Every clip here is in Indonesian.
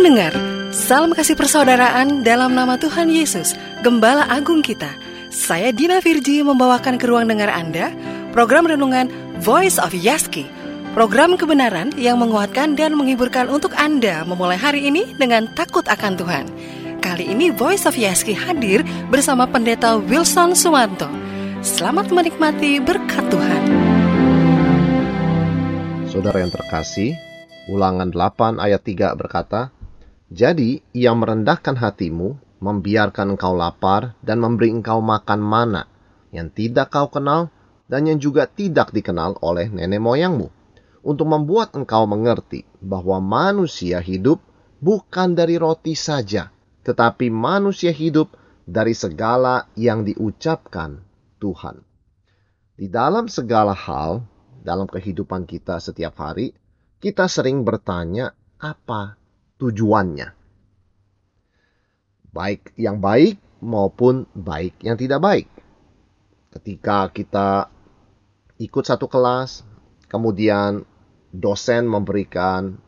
Pendengar, salam kasih persaudaraan dalam nama Tuhan Yesus, Gembala Agung kita. Saya Dina Virji membawakan ke ruang dengar Anda program renungan Voice of Yaski. Program kebenaran yang menguatkan dan menghiburkan untuk Anda memulai hari ini dengan takut akan Tuhan. Kali ini Voice of Yaski hadir bersama Pendeta Wilson Suwanto. Selamat menikmati berkat Tuhan. Saudara yang terkasih, Ulangan 8 ayat 3 berkata, jadi ia merendahkan hatimu, membiarkan engkau lapar, dan memberi engkau makan mana yang tidak kau kenal dan yang juga tidak dikenal oleh nenek moyangmu, untuk membuat engkau mengerti bahwa manusia hidup bukan dari roti saja, tetapi manusia hidup dari segala yang diucapkan Tuhan. Di dalam segala hal, dalam kehidupan kita setiap hari, kita sering bertanya, apa tujuannya. Baik yang baik maupun baik yang tidak baik. Ketika kita ikut satu kelas, kemudian dosen memberikan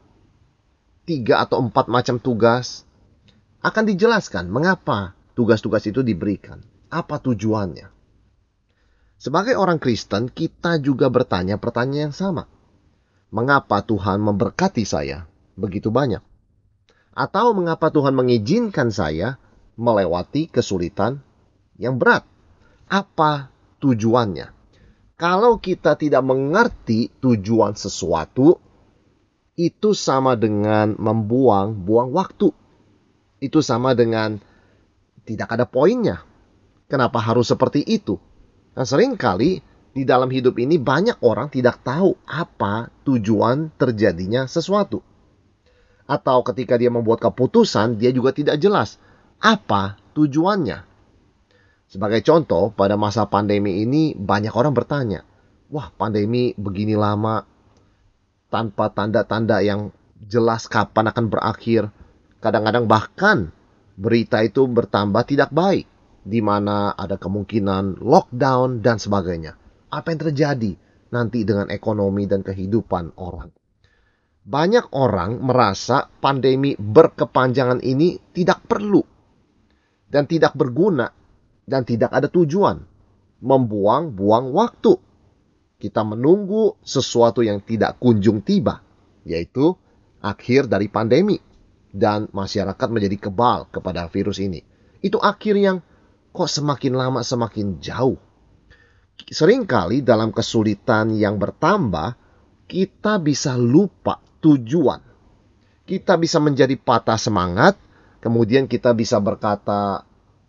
tiga atau empat macam tugas, akan dijelaskan mengapa tugas-tugas itu diberikan, apa tujuannya. Sebagai orang Kristen, kita juga bertanya pertanyaan yang sama. Mengapa Tuhan memberkati saya begitu banyak? Atau mengapa Tuhan mengizinkan saya melewati kesulitan yang berat? Apa tujuannya? Kalau kita tidak mengerti tujuan sesuatu, itu sama dengan membuang-buang waktu. Itu sama dengan tidak ada poinnya. Kenapa harus seperti itu? Nah, sering kali di dalam hidup ini banyak orang tidak tahu apa tujuan terjadinya sesuatu atau ketika dia membuat keputusan, dia juga tidak jelas apa tujuannya. Sebagai contoh, pada masa pandemi ini banyak orang bertanya, "Wah, pandemi begini lama tanpa tanda-tanda yang jelas kapan akan berakhir." Kadang-kadang bahkan berita itu bertambah tidak baik, di mana ada kemungkinan lockdown dan sebagainya. Apa yang terjadi nanti dengan ekonomi dan kehidupan orang? Banyak orang merasa pandemi berkepanjangan ini tidak perlu dan tidak berguna dan tidak ada tujuan. Membuang-buang waktu. Kita menunggu sesuatu yang tidak kunjung tiba, yaitu akhir dari pandemi dan masyarakat menjadi kebal kepada virus ini. Itu akhir yang kok semakin lama semakin jauh. Seringkali dalam kesulitan yang bertambah, kita bisa lupa tujuan. Kita bisa menjadi patah semangat, kemudian kita bisa berkata,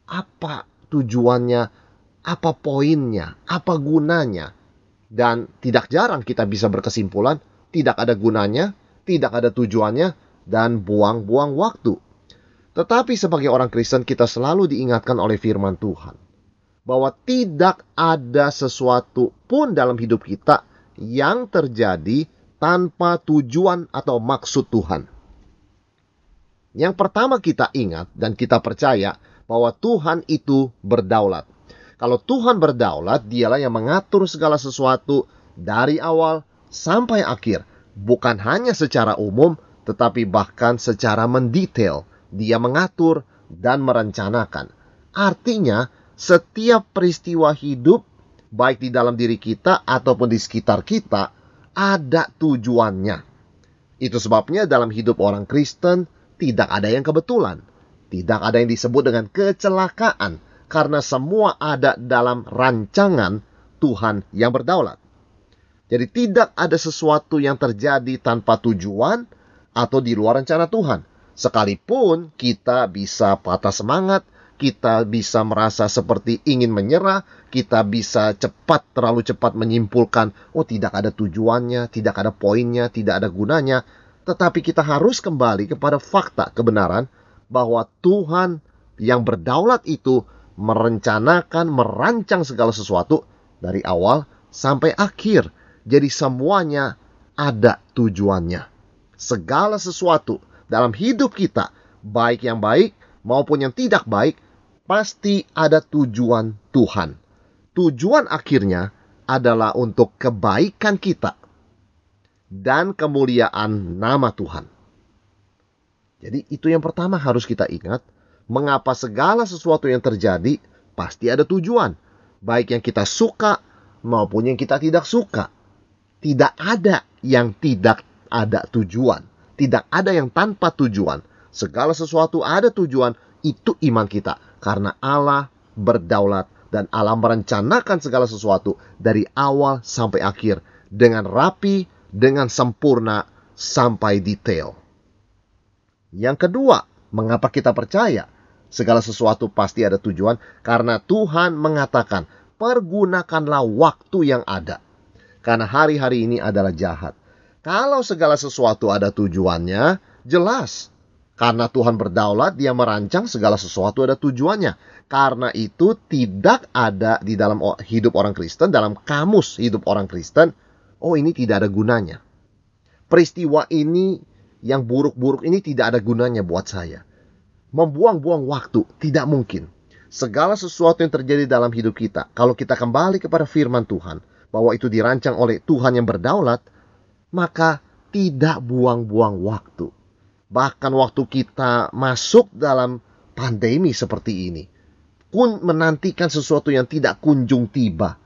apa tujuannya, apa poinnya, apa gunanya. Dan tidak jarang kita bisa berkesimpulan, tidak ada gunanya, tidak ada tujuannya, dan buang-buang waktu. Tetapi sebagai orang Kristen kita selalu diingatkan oleh firman Tuhan bahwa tidak ada sesuatu pun dalam hidup kita yang terjadi tanpa tujuan atau maksud Tuhan. Yang pertama kita ingat dan kita percaya bahwa Tuhan itu berdaulat. Kalau Tuhan berdaulat, dialah yang mengatur segala sesuatu dari awal sampai akhir. Bukan hanya secara umum, tetapi bahkan secara mendetail. Dia mengatur dan merencanakan. Artinya, setiap peristiwa hidup, baik di dalam diri kita ataupun di sekitar kita, ada tujuannya. Itu sebabnya dalam hidup orang Kristen tidak ada yang kebetulan. Tidak ada yang disebut dengan kecelakaan. Karena semua ada dalam rancangan Tuhan yang berdaulat. Jadi tidak ada sesuatu yang terjadi tanpa tujuan atau di luar rencana Tuhan. Sekalipun kita bisa patah semangat, kita bisa merasa seperti ingin menyerah, kita bisa cepat, terlalu cepat menyimpulkan, oh tidak ada tujuannya, tidak ada poinnya, tidak ada gunanya. Tetapi kita harus kembali kepada fakta kebenaran bahwa Tuhan yang berdaulat itu merencanakan, merancang segala sesuatu dari awal sampai akhir. Jadi semuanya ada tujuannya. Segala sesuatu dalam hidup kita, baik yang baik maupun yang tidak baik, pasti ada tujuan Tuhan. Tujuan akhirnya adalah untuk kebaikan kita dan kemuliaan nama Tuhan. Jadi itu yang pertama harus kita ingat, mengapa segala sesuatu yang terjadi pasti ada tujuan, baik yang kita suka maupun yang kita tidak suka. Tidak ada yang tidak ada tujuan, tidak ada yang tanpa tujuan. Segala sesuatu ada tujuan, itu iman kita karena Allah berdaulat dan Allah merencanakan segala sesuatu dari awal sampai akhir dengan rapi, dengan sempurna sampai detail. Yang kedua, mengapa kita percaya segala sesuatu pasti ada tujuan? Karena Tuhan mengatakan, "Pergunakanlah waktu yang ada." Karena hari-hari ini adalah jahat. Kalau segala sesuatu ada tujuannya, jelas. Karena Tuhan berdaulat, Dia merancang segala sesuatu ada tujuannya. Karena itu tidak ada di dalam hidup orang Kristen, dalam kamus hidup orang Kristen, oh ini tidak ada gunanya. Peristiwa ini yang buruk-buruk ini tidak ada gunanya buat saya. Membuang-buang waktu tidak mungkin. Segala sesuatu yang terjadi dalam hidup kita, kalau kita kembali kepada firman Tuhan, bahwa itu dirancang oleh Tuhan yang berdaulat, maka tidak buang-buang waktu. Bahkan waktu kita masuk dalam pandemi seperti ini, pun menantikan sesuatu yang tidak kunjung tiba.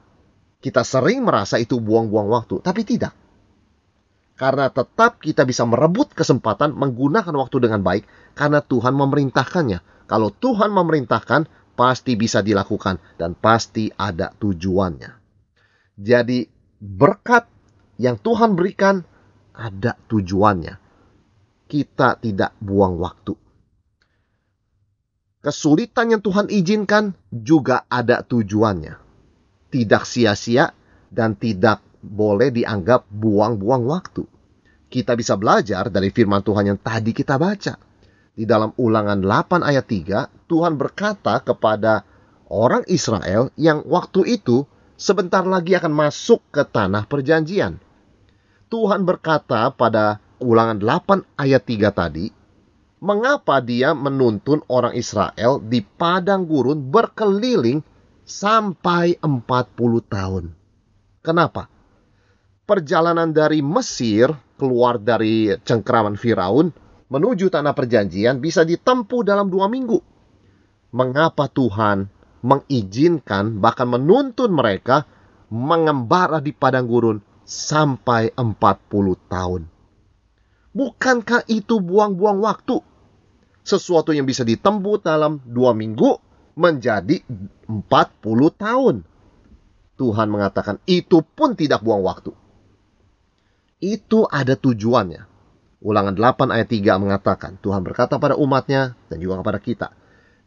Kita sering merasa itu buang-buang waktu, tapi tidak karena tetap kita bisa merebut kesempatan menggunakan waktu dengan baik karena Tuhan memerintahkannya. Kalau Tuhan memerintahkan, pasti bisa dilakukan dan pasti ada tujuannya. Jadi berkat yang Tuhan berikan ada tujuannya. Kita tidak buang waktu. Kesulitan yang Tuhan izinkan juga ada tujuannya. Tidak sia-sia dan tidak boleh dianggap buang-buang waktu. Kita bisa belajar dari firman Tuhan yang tadi kita baca. Di dalam ulangan 8 ayat 3, Tuhan berkata kepada orang Israel yang waktu itu sebentar lagi akan masuk ke tanah perjanjian. Tuhan berkata pada ulangan 8 ayat 3 tadi, mengapa dia menuntun orang Israel di padang gurun berkeliling sampai 40 tahun. Kenapa? perjalanan dari Mesir keluar dari cengkraman Firaun menuju tanah perjanjian bisa ditempuh dalam dua minggu. Mengapa Tuhan mengizinkan bahkan menuntun mereka mengembara di padang gurun sampai 40 tahun? Bukankah itu buang-buang waktu? Sesuatu yang bisa ditempuh dalam dua minggu menjadi 40 tahun. Tuhan mengatakan itu pun tidak buang waktu itu ada tujuannya. Ulangan 8 ayat 3 mengatakan, Tuhan berkata pada umatnya dan juga kepada kita.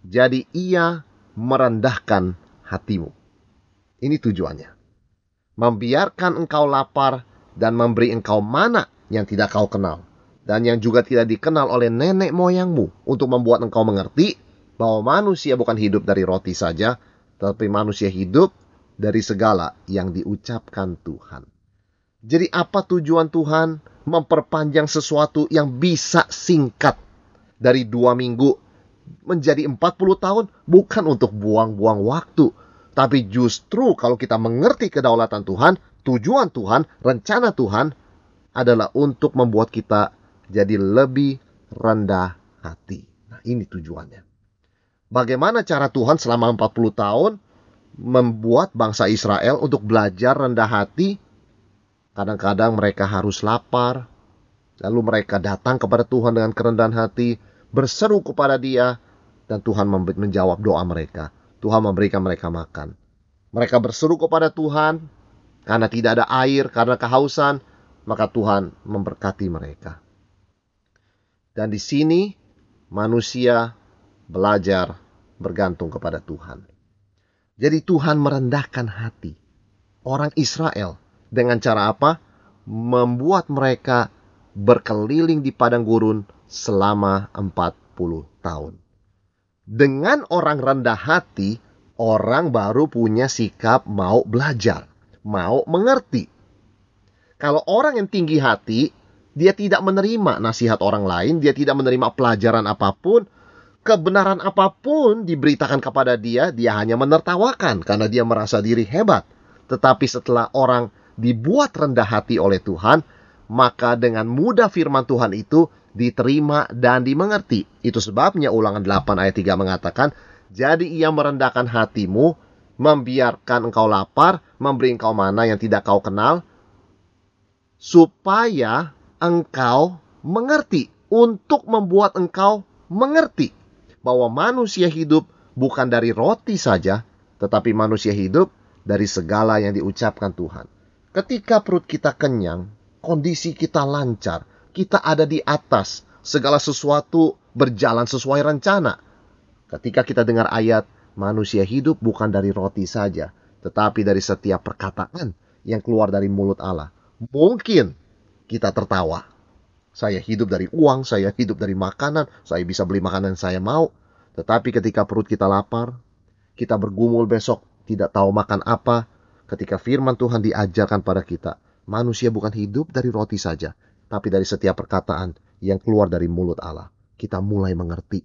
Jadi ia merendahkan hatimu. Ini tujuannya. Membiarkan engkau lapar dan memberi engkau mana yang tidak kau kenal. Dan yang juga tidak dikenal oleh nenek moyangmu. Untuk membuat engkau mengerti bahwa manusia bukan hidup dari roti saja. Tetapi manusia hidup dari segala yang diucapkan Tuhan. Jadi apa tujuan Tuhan memperpanjang sesuatu yang bisa singkat dari dua minggu menjadi 40 tahun bukan untuk buang-buang waktu. Tapi justru kalau kita mengerti kedaulatan Tuhan, tujuan Tuhan, rencana Tuhan adalah untuk membuat kita jadi lebih rendah hati. Nah ini tujuannya. Bagaimana cara Tuhan selama 40 tahun membuat bangsa Israel untuk belajar rendah hati Kadang-kadang mereka harus lapar, lalu mereka datang kepada Tuhan dengan kerendahan hati, berseru kepada Dia, dan Tuhan menjawab doa mereka. Tuhan memberikan mereka makan. Mereka berseru kepada Tuhan karena tidak ada air, karena kehausan, maka Tuhan memberkati mereka. Dan di sini manusia belajar bergantung kepada Tuhan. Jadi Tuhan merendahkan hati orang Israel dengan cara apa? Membuat mereka berkeliling di padang gurun selama 40 tahun. Dengan orang rendah hati, orang baru punya sikap mau belajar, mau mengerti. Kalau orang yang tinggi hati, dia tidak menerima nasihat orang lain, dia tidak menerima pelajaran apa pun, kebenaran apa pun diberitakan kepada dia, dia hanya menertawakan karena dia merasa diri hebat. Tetapi setelah orang dibuat rendah hati oleh Tuhan, maka dengan mudah firman Tuhan itu diterima dan dimengerti. Itu sebabnya ulangan 8 ayat 3 mengatakan, Jadi ia merendahkan hatimu, membiarkan engkau lapar, memberi engkau mana yang tidak kau kenal, supaya engkau mengerti, untuk membuat engkau mengerti bahwa manusia hidup bukan dari roti saja, tetapi manusia hidup dari segala yang diucapkan Tuhan. Ketika perut kita kenyang, kondisi kita lancar, kita ada di atas, segala sesuatu berjalan sesuai rencana. Ketika kita dengar ayat, manusia hidup bukan dari roti saja, tetapi dari setiap perkataan yang keluar dari mulut Allah. Mungkin kita tertawa. Saya hidup dari uang, saya hidup dari makanan, saya bisa beli makanan yang saya mau. Tetapi ketika perut kita lapar, kita bergumul besok, tidak tahu makan apa, ketika firman Tuhan diajarkan pada kita, manusia bukan hidup dari roti saja, tapi dari setiap perkataan yang keluar dari mulut Allah. Kita mulai mengerti,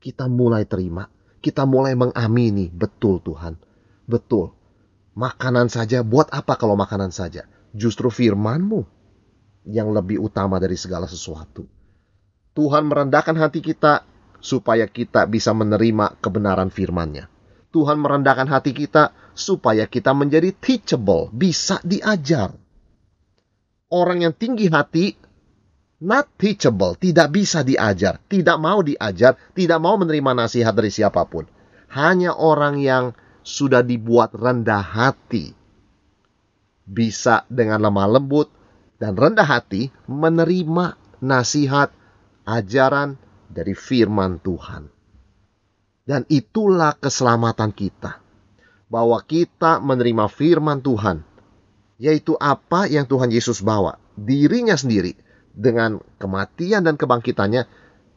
kita mulai terima, kita mulai mengamini, betul Tuhan, betul. Makanan saja, buat apa kalau makanan saja? Justru firmanmu yang lebih utama dari segala sesuatu. Tuhan merendahkan hati kita supaya kita bisa menerima kebenaran firman-Nya. Tuhan merendahkan hati kita supaya kita menjadi teachable, bisa diajar. Orang yang tinggi hati not teachable, tidak bisa diajar, tidak mau diajar, tidak mau menerima nasihat dari siapa pun. Hanya orang yang sudah dibuat rendah hati bisa dengan lemah lembut dan rendah hati menerima nasihat, ajaran dari firman Tuhan. Dan itulah keselamatan kita. Bahwa kita menerima firman Tuhan. Yaitu apa yang Tuhan Yesus bawa. Dirinya sendiri. Dengan kematian dan kebangkitannya.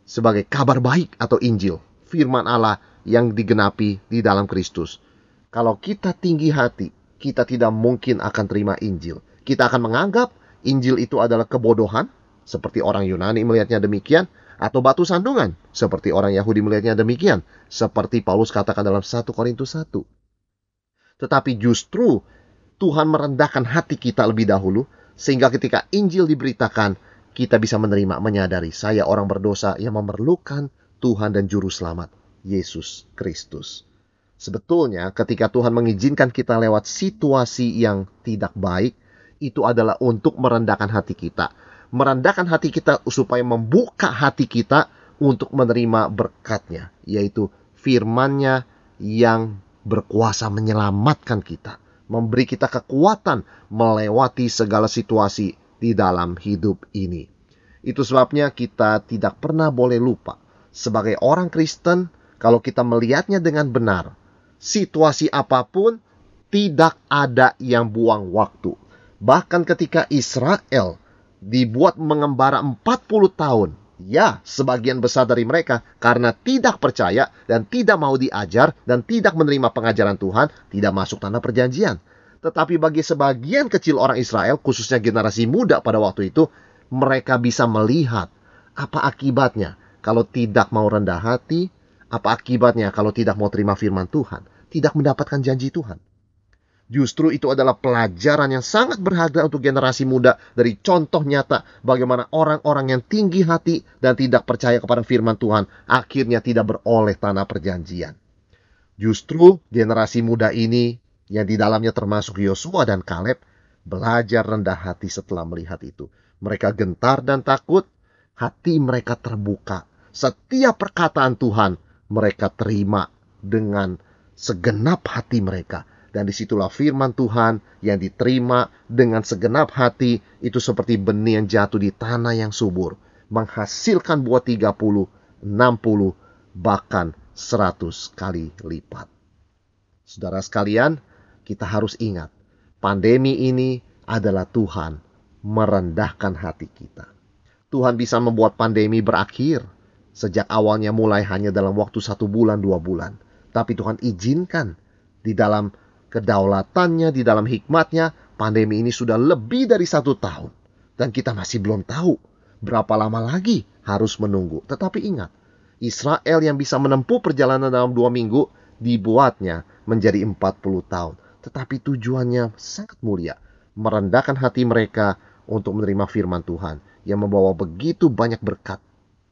Sebagai kabar baik atau Injil. Firman Allah yang digenapi di dalam Kristus. Kalau kita tinggi hati. Kita tidak mungkin akan terima Injil. Kita akan menganggap Injil itu adalah kebodohan. Seperti orang Yunani melihatnya demikian atau batu sandungan, seperti orang Yahudi melihatnya demikian, seperti Paulus katakan dalam 1 Korintus 1. Tetapi justru Tuhan merendahkan hati kita lebih dahulu, sehingga ketika Injil diberitakan, kita bisa menerima, menyadari saya orang berdosa yang memerlukan Tuhan dan Juru Selamat, Yesus Kristus. Sebetulnya ketika Tuhan mengizinkan kita lewat situasi yang tidak baik, itu adalah untuk merendahkan hati kita merendahkan hati kita supaya membuka hati kita untuk menerima berkatnya, yaitu firmannya yang berkuasa menyelamatkan kita, memberi kita kekuatan melewati segala situasi di dalam hidup ini. Itu sebabnya kita tidak pernah boleh lupa sebagai orang Kristen kalau kita melihatnya dengan benar, situasi apa pun tidak ada yang buang waktu. Bahkan ketika Israel dibuat mengembara 40 tahun. Ya, sebagian besar dari mereka karena tidak percaya dan tidak mau diajar dan tidak menerima pengajaran Tuhan, tidak masuk tanah perjanjian. Tetapi bagi sebagian kecil orang Israel, khususnya generasi muda pada waktu itu, mereka bisa melihat apa akibatnya kalau tidak mau rendah hati, apa akibatnya kalau tidak mau terima firman Tuhan, tidak mendapatkan janji Tuhan. Justru itu adalah pelajaran yang sangat berharga untuk generasi muda dari contoh nyata bagaimana orang-orang yang tinggi hati dan tidak percaya kepada firman Tuhan akhirnya tidak beroleh tanah perjanjian. Justru generasi muda ini yang di dalamnya termasuk Yosua dan Kaleb belajar rendah hati setelah melihat itu. Mereka gentar dan takut, hati mereka terbuka. Setiap perkataan Tuhan mereka terima dengan segenap hati mereka dan di situlah firman Tuhan yang diterima dengan segenap hati itu seperti benih yang jatuh di tanah yang subur. Menghasilkan buah 30, 60, bahkan 100 kali lipat. Saudara sekalian, kita harus ingat, pandemi ini adalah Tuhan merendahkan hati kita. Tuhan bisa membuat pandemi berakhir. Sejak awalnya mulai hanya dalam waktu satu bulan, dua bulan. Tapi Tuhan izinkan di dalam kedaulatannya, di dalam hikmatnya, pandemi ini sudah lebih dari satu tahun. Dan kita masih belum tahu berapa lama lagi harus menunggu. Tetapi ingat, Israel yang bisa menempuh perjalanan dalam dua minggu dibuatnya menjadi 40 tahun. Tetapi tujuannya sangat mulia. Merendahkan hati mereka untuk menerima firman Tuhan yang membawa begitu banyak berkat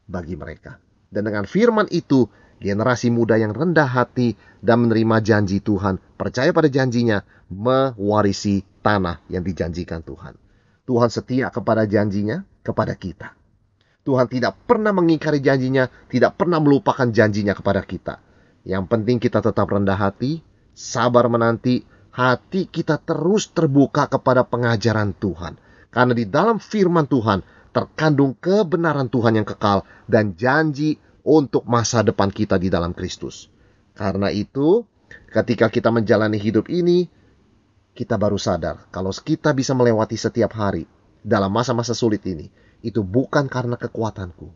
bagi mereka. Dan dengan firman itu, generasi muda yang rendah hati dan menerima janji Tuhan, percaya pada janjinya, mewarisi tanah yang dijanjikan Tuhan. Tuhan setia kepada janjinya, kepada kita. Tuhan tidak pernah mengingkari janjinya, tidak pernah melupakan janjinya kepada kita. Yang penting kita tetap rendah hati, sabar menanti, hati kita terus terbuka kepada pengajaran Tuhan. Karena di dalam firman Tuhan terkandung kebenaran Tuhan yang kekal dan janji untuk masa depan kita di dalam Kristus. Karena itu, ketika kita menjalani hidup ini, kita baru sadar kalau kita bisa melewati setiap hari dalam masa-masa sulit ini, itu bukan karena kekuatanku,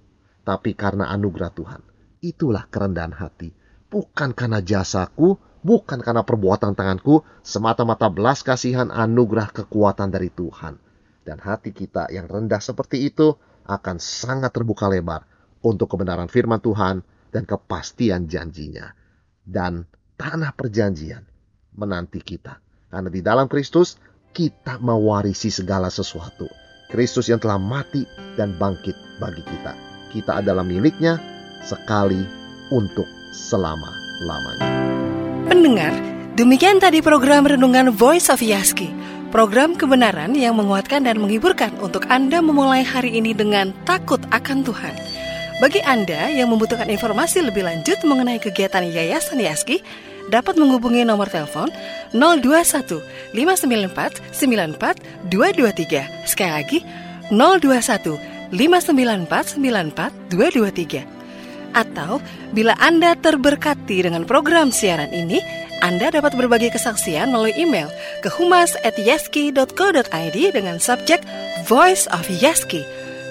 tapi karena anugerah Tuhan. Itulah kerendahan hati, bukan karena jasaku, bukan karena perbuatan tanganku, semata-mata belas kasihan anugerah kekuatan dari Tuhan. Dan hati kita yang rendah seperti itu akan sangat terbuka lebar untuk kebenaran firman Tuhan dan kepastian janjinya. Dan tanah perjanjian menanti kita. Karena di dalam Kristus kita mewarisi segala sesuatu. Kristus yang telah mati dan bangkit bagi kita. Kita adalah miliknya sekali untuk selama-lamanya. Pendengar, demikian tadi program Renungan Voice of Yaski. Program kebenaran yang menguatkan dan menghiburkan untuk Anda memulai hari ini dengan takut akan Tuhan. Bagi Anda yang membutuhkan informasi lebih lanjut mengenai kegiatan Yayasan Yaski, dapat menghubungi nomor telepon 021 594 94 223. Sekali lagi 021 594 94 223. Atau bila Anda terberkati dengan program siaran ini, Anda dapat berbagi kesaksian melalui email ke humas@yaski.co.id dengan subjek Voice of Yaski.